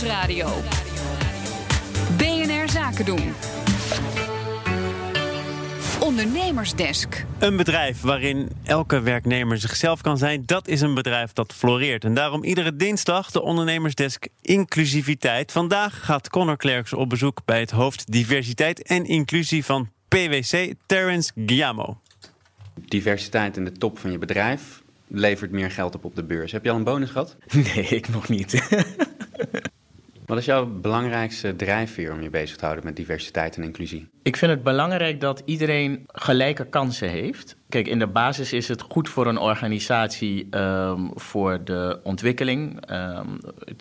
Nieuwsradio. BNR Zaken doen. Ondernemersdesk. Een bedrijf waarin elke werknemer zichzelf kan zijn, dat is een bedrijf dat floreert. En daarom iedere dinsdag de Ondernemersdesk Inclusiviteit. Vandaag gaat Connor Klerks op bezoek bij het hoofd Diversiteit en Inclusie van PwC, Terence Giamo. Diversiteit in de top van je bedrijf levert meer geld op op de beurs. Heb je al een bonus gehad? Nee, ik nog niet. Wat is jouw belangrijkste drijfveer om je bezig te houden met diversiteit en inclusie? Ik vind het belangrijk dat iedereen gelijke kansen heeft. Kijk, in de basis is het goed voor een organisatie ehm, voor de ontwikkeling. Ehm,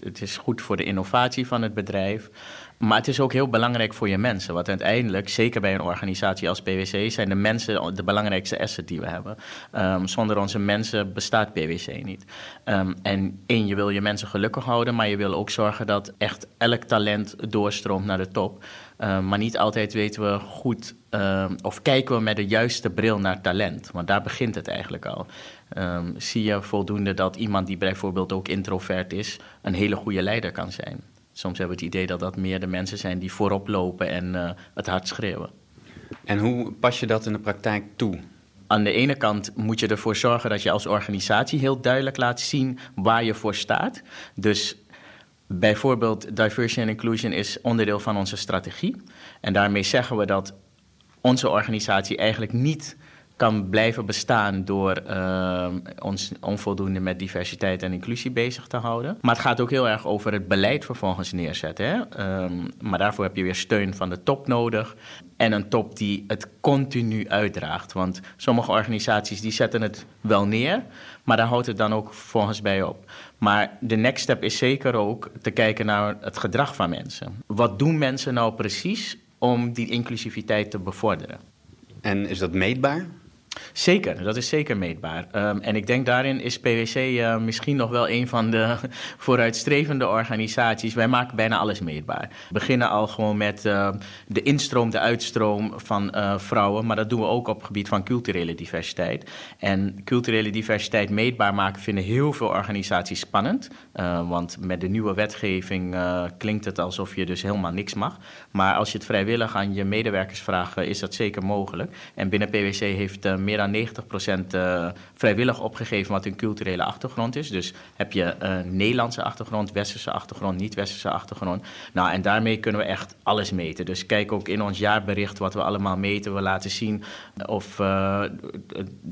het is goed voor de innovatie van het bedrijf. Maar het is ook heel belangrijk voor je mensen. Want uiteindelijk, zeker bij een organisatie als PwC, zijn de mensen de belangrijkste asset die we hebben. Ehm, zonder onze mensen bestaat PwC niet. En één, je wil je mensen gelukkig houden, maar je wil ook zorgen dat echt elk talent doorstroomt naar de top. Um, maar niet altijd weten we goed of kijken we met de juiste bril naar talent. Want daar begint het eigenlijk al. zie je voldoende dat iemand die bijvoorbeeld ook introvert is, een hele goede leider kan zijn. Soms hebben we het idee dat dat meer de mensen zijn die voorop lopen en uh, het hard schreeuwen. En hoe pas je dat in de praktijk toe? Aan de ene kant moet je ervoor zorgen dat je als organisatie heel duidelijk laat zien waar je voor staat. Dus bijvoorbeeld diversity and inclusion is onderdeel van onze strategie. En daarmee zeggen we dat onze organisatie eigenlijk niet kan blijven bestaan door uh, ons onvoldoende met diversiteit en inclusie bezig te houden. Maar het gaat ook heel erg over het beleid vervolgens neerzetten. Hè? Um, maar daarvoor heb je weer steun van de top nodig. En een top die het continu uitdraagt. Want sommige organisaties die zetten het wel neer, maar daar houdt het dan ook volgens bij op. Maar de next step is zeker ook te kijken naar het gedrag van mensen. Wat doen mensen nou precies om die inclusiviteit te bevorderen? En is dat meetbaar? Zeker, dat is zeker meetbaar. Um, en ik denk daarin is PwC uh, misschien nog wel een van de vooruitstrevende organisaties. Wij maken bijna alles meetbaar. We beginnen al gewoon met uh, de instroom, de uitstroom van uh, vrouwen. Maar dat doen we ook op het gebied van culturele diversiteit. En culturele diversiteit meetbaar maken vinden heel veel organisaties spannend. want met de nieuwe wetgeving klinkt het alsof je dus helemaal niks mag. Maar als je het vrijwillig aan je medewerkers vraagt, is dat zeker mogelijk. En binnen PwC heeft meer dan 90% uh, eh, vrijwillig opgegeven wat hun culturele achtergrond is. Dus heb je een Nederlandse achtergrond, westerse achtergrond, niet-westerse achtergrond. Nou, en daarmee kunnen we echt alles meten. Dus kijk ook in ons jaarbericht wat we allemaal meten. We laten zien of uh,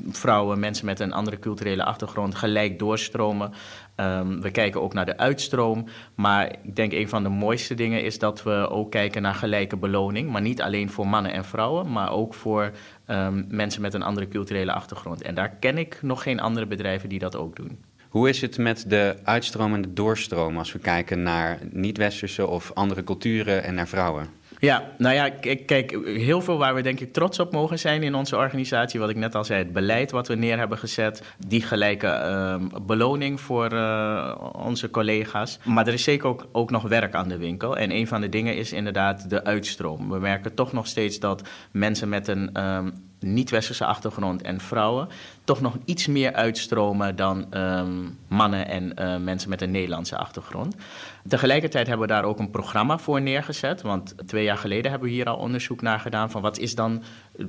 vrouwen, mensen met een andere culturele achtergrond gelijk doorstromen. Um, we kijken ook naar de uitstroom. Maar ik denk een van de mooiste dingen is dat we ook kijken naar gelijke beloning. Maar niet alleen voor mannen en vrouwen, maar ook voor um, mensen met een andere culturele achtergrond. En daar ken ik nog geen andere bedrijven die dat ook doen. Hoe is het met de uitstroom en de doorstroom als we kijken naar niet-westerse of andere culturen en naar vrouwen? Ja, nou ja, kijk, heel veel waar we denk ik trots op mogen zijn in onze organisatie. Wat ik net al zei, het beleid wat we neer hebben gezet. Die gelijke uh, beloning voor uh, onze collega's. Maar er is zeker ook, ook nog werk aan de winkel. En een van de dingen is inderdaad de uitstroom. We merken toch nog steeds dat mensen met een um, niet-westerse achtergrond en vrouwen toch nog iets meer uitstromen dan um, mannen en uh, mensen met een Nederlandse achtergrond. Tegelijkertijd hebben we daar ook een programma voor neergezet. Want twee jaar geleden hebben we hier al onderzoek naar gedaan van wat, is dan,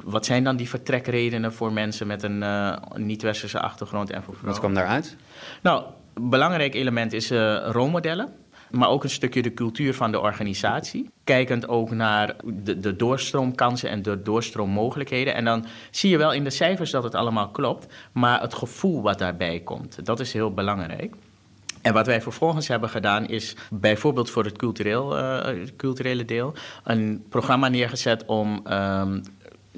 wat zijn dan die vertrekredenen voor mensen met een uh, niet-westerse achtergrond en voor vrouwen. Wat kwam daaruit? Nou, een belangrijk element is uh, rolmodellen maar ook een stukje de cultuur van de organisatie. Kijkend ook naar de, de doorstroomkansen en de doorstroommogelijkheden. En dan zie je wel in de cijfers dat het allemaal klopt, maar het gevoel wat daarbij komt, dat is heel belangrijk. En wat wij vervolgens hebben gedaan is bijvoorbeeld voor het cultureel, uh, culturele deel een programma neergezet om um,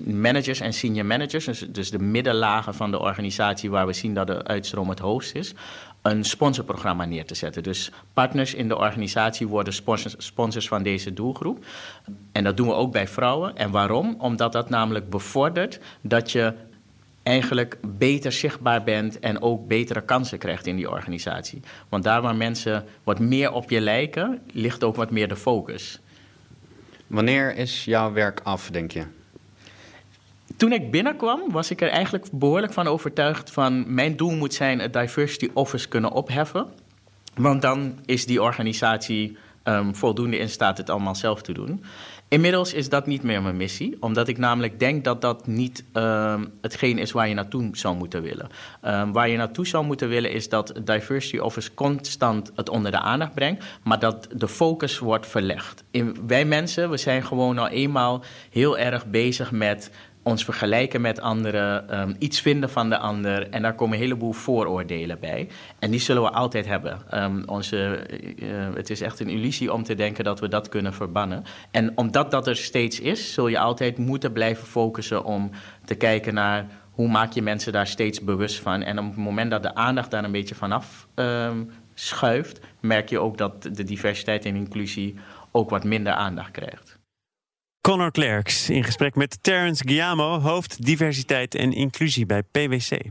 managers en senior managers, dus, dus de middenlagen van de organisatie waar we zien dat de uitstroom het hoogst is, een sponsorprogramma neer te zetten. Dus partners in de organisatie worden sponsors, sponsors van deze doelgroep. En dat doen we ook bij vrouwen. En waarom? Omdat dat namelijk bevordert dat je eigenlijk beter zichtbaar bent en ook betere kansen krijgt in die organisatie. Want daar waar mensen wat meer op je lijken, ligt ook wat meer de focus. Wanneer is jouw werk af, denk je? Toen ik binnenkwam, was ik er eigenlijk behoorlijk van overtuigd van mijn doel moet zijn het diversity office kunnen opheffen. Want dan is die organisatie um, voldoende in staat het allemaal zelf te doen. Inmiddels is dat niet meer mijn missie, omdat ik namelijk denk dat dat niet um, hetgeen is waar je naartoe zou moeten willen. Um, waar je naartoe zou moeten willen is dat Diversity Office constant het onder de aandacht brengt, maar dat de focus wordt verlegd. Wij mensen, we zijn gewoon al eenmaal heel erg bezig met ons vergelijken met anderen, um, iets vinden van de ander. En daar komen een heleboel vooroordelen bij. En die zullen we altijd hebben. Um, onze, uh, het is echt een illusie om te denken dat we dat kunnen verbannen. En omdat dat er steeds is, zul je altijd moeten blijven focussen om te kijken naar hoe maak je mensen daar steeds bewust van. En op het moment dat de aandacht daar een beetje vanaf um, schuift, merk je ook dat de diversiteit en inclusie ook wat minder aandacht krijgt. Connor Clerks in gesprek met Terence Giamo, hoofd diversiteit en inclusie bij PwC.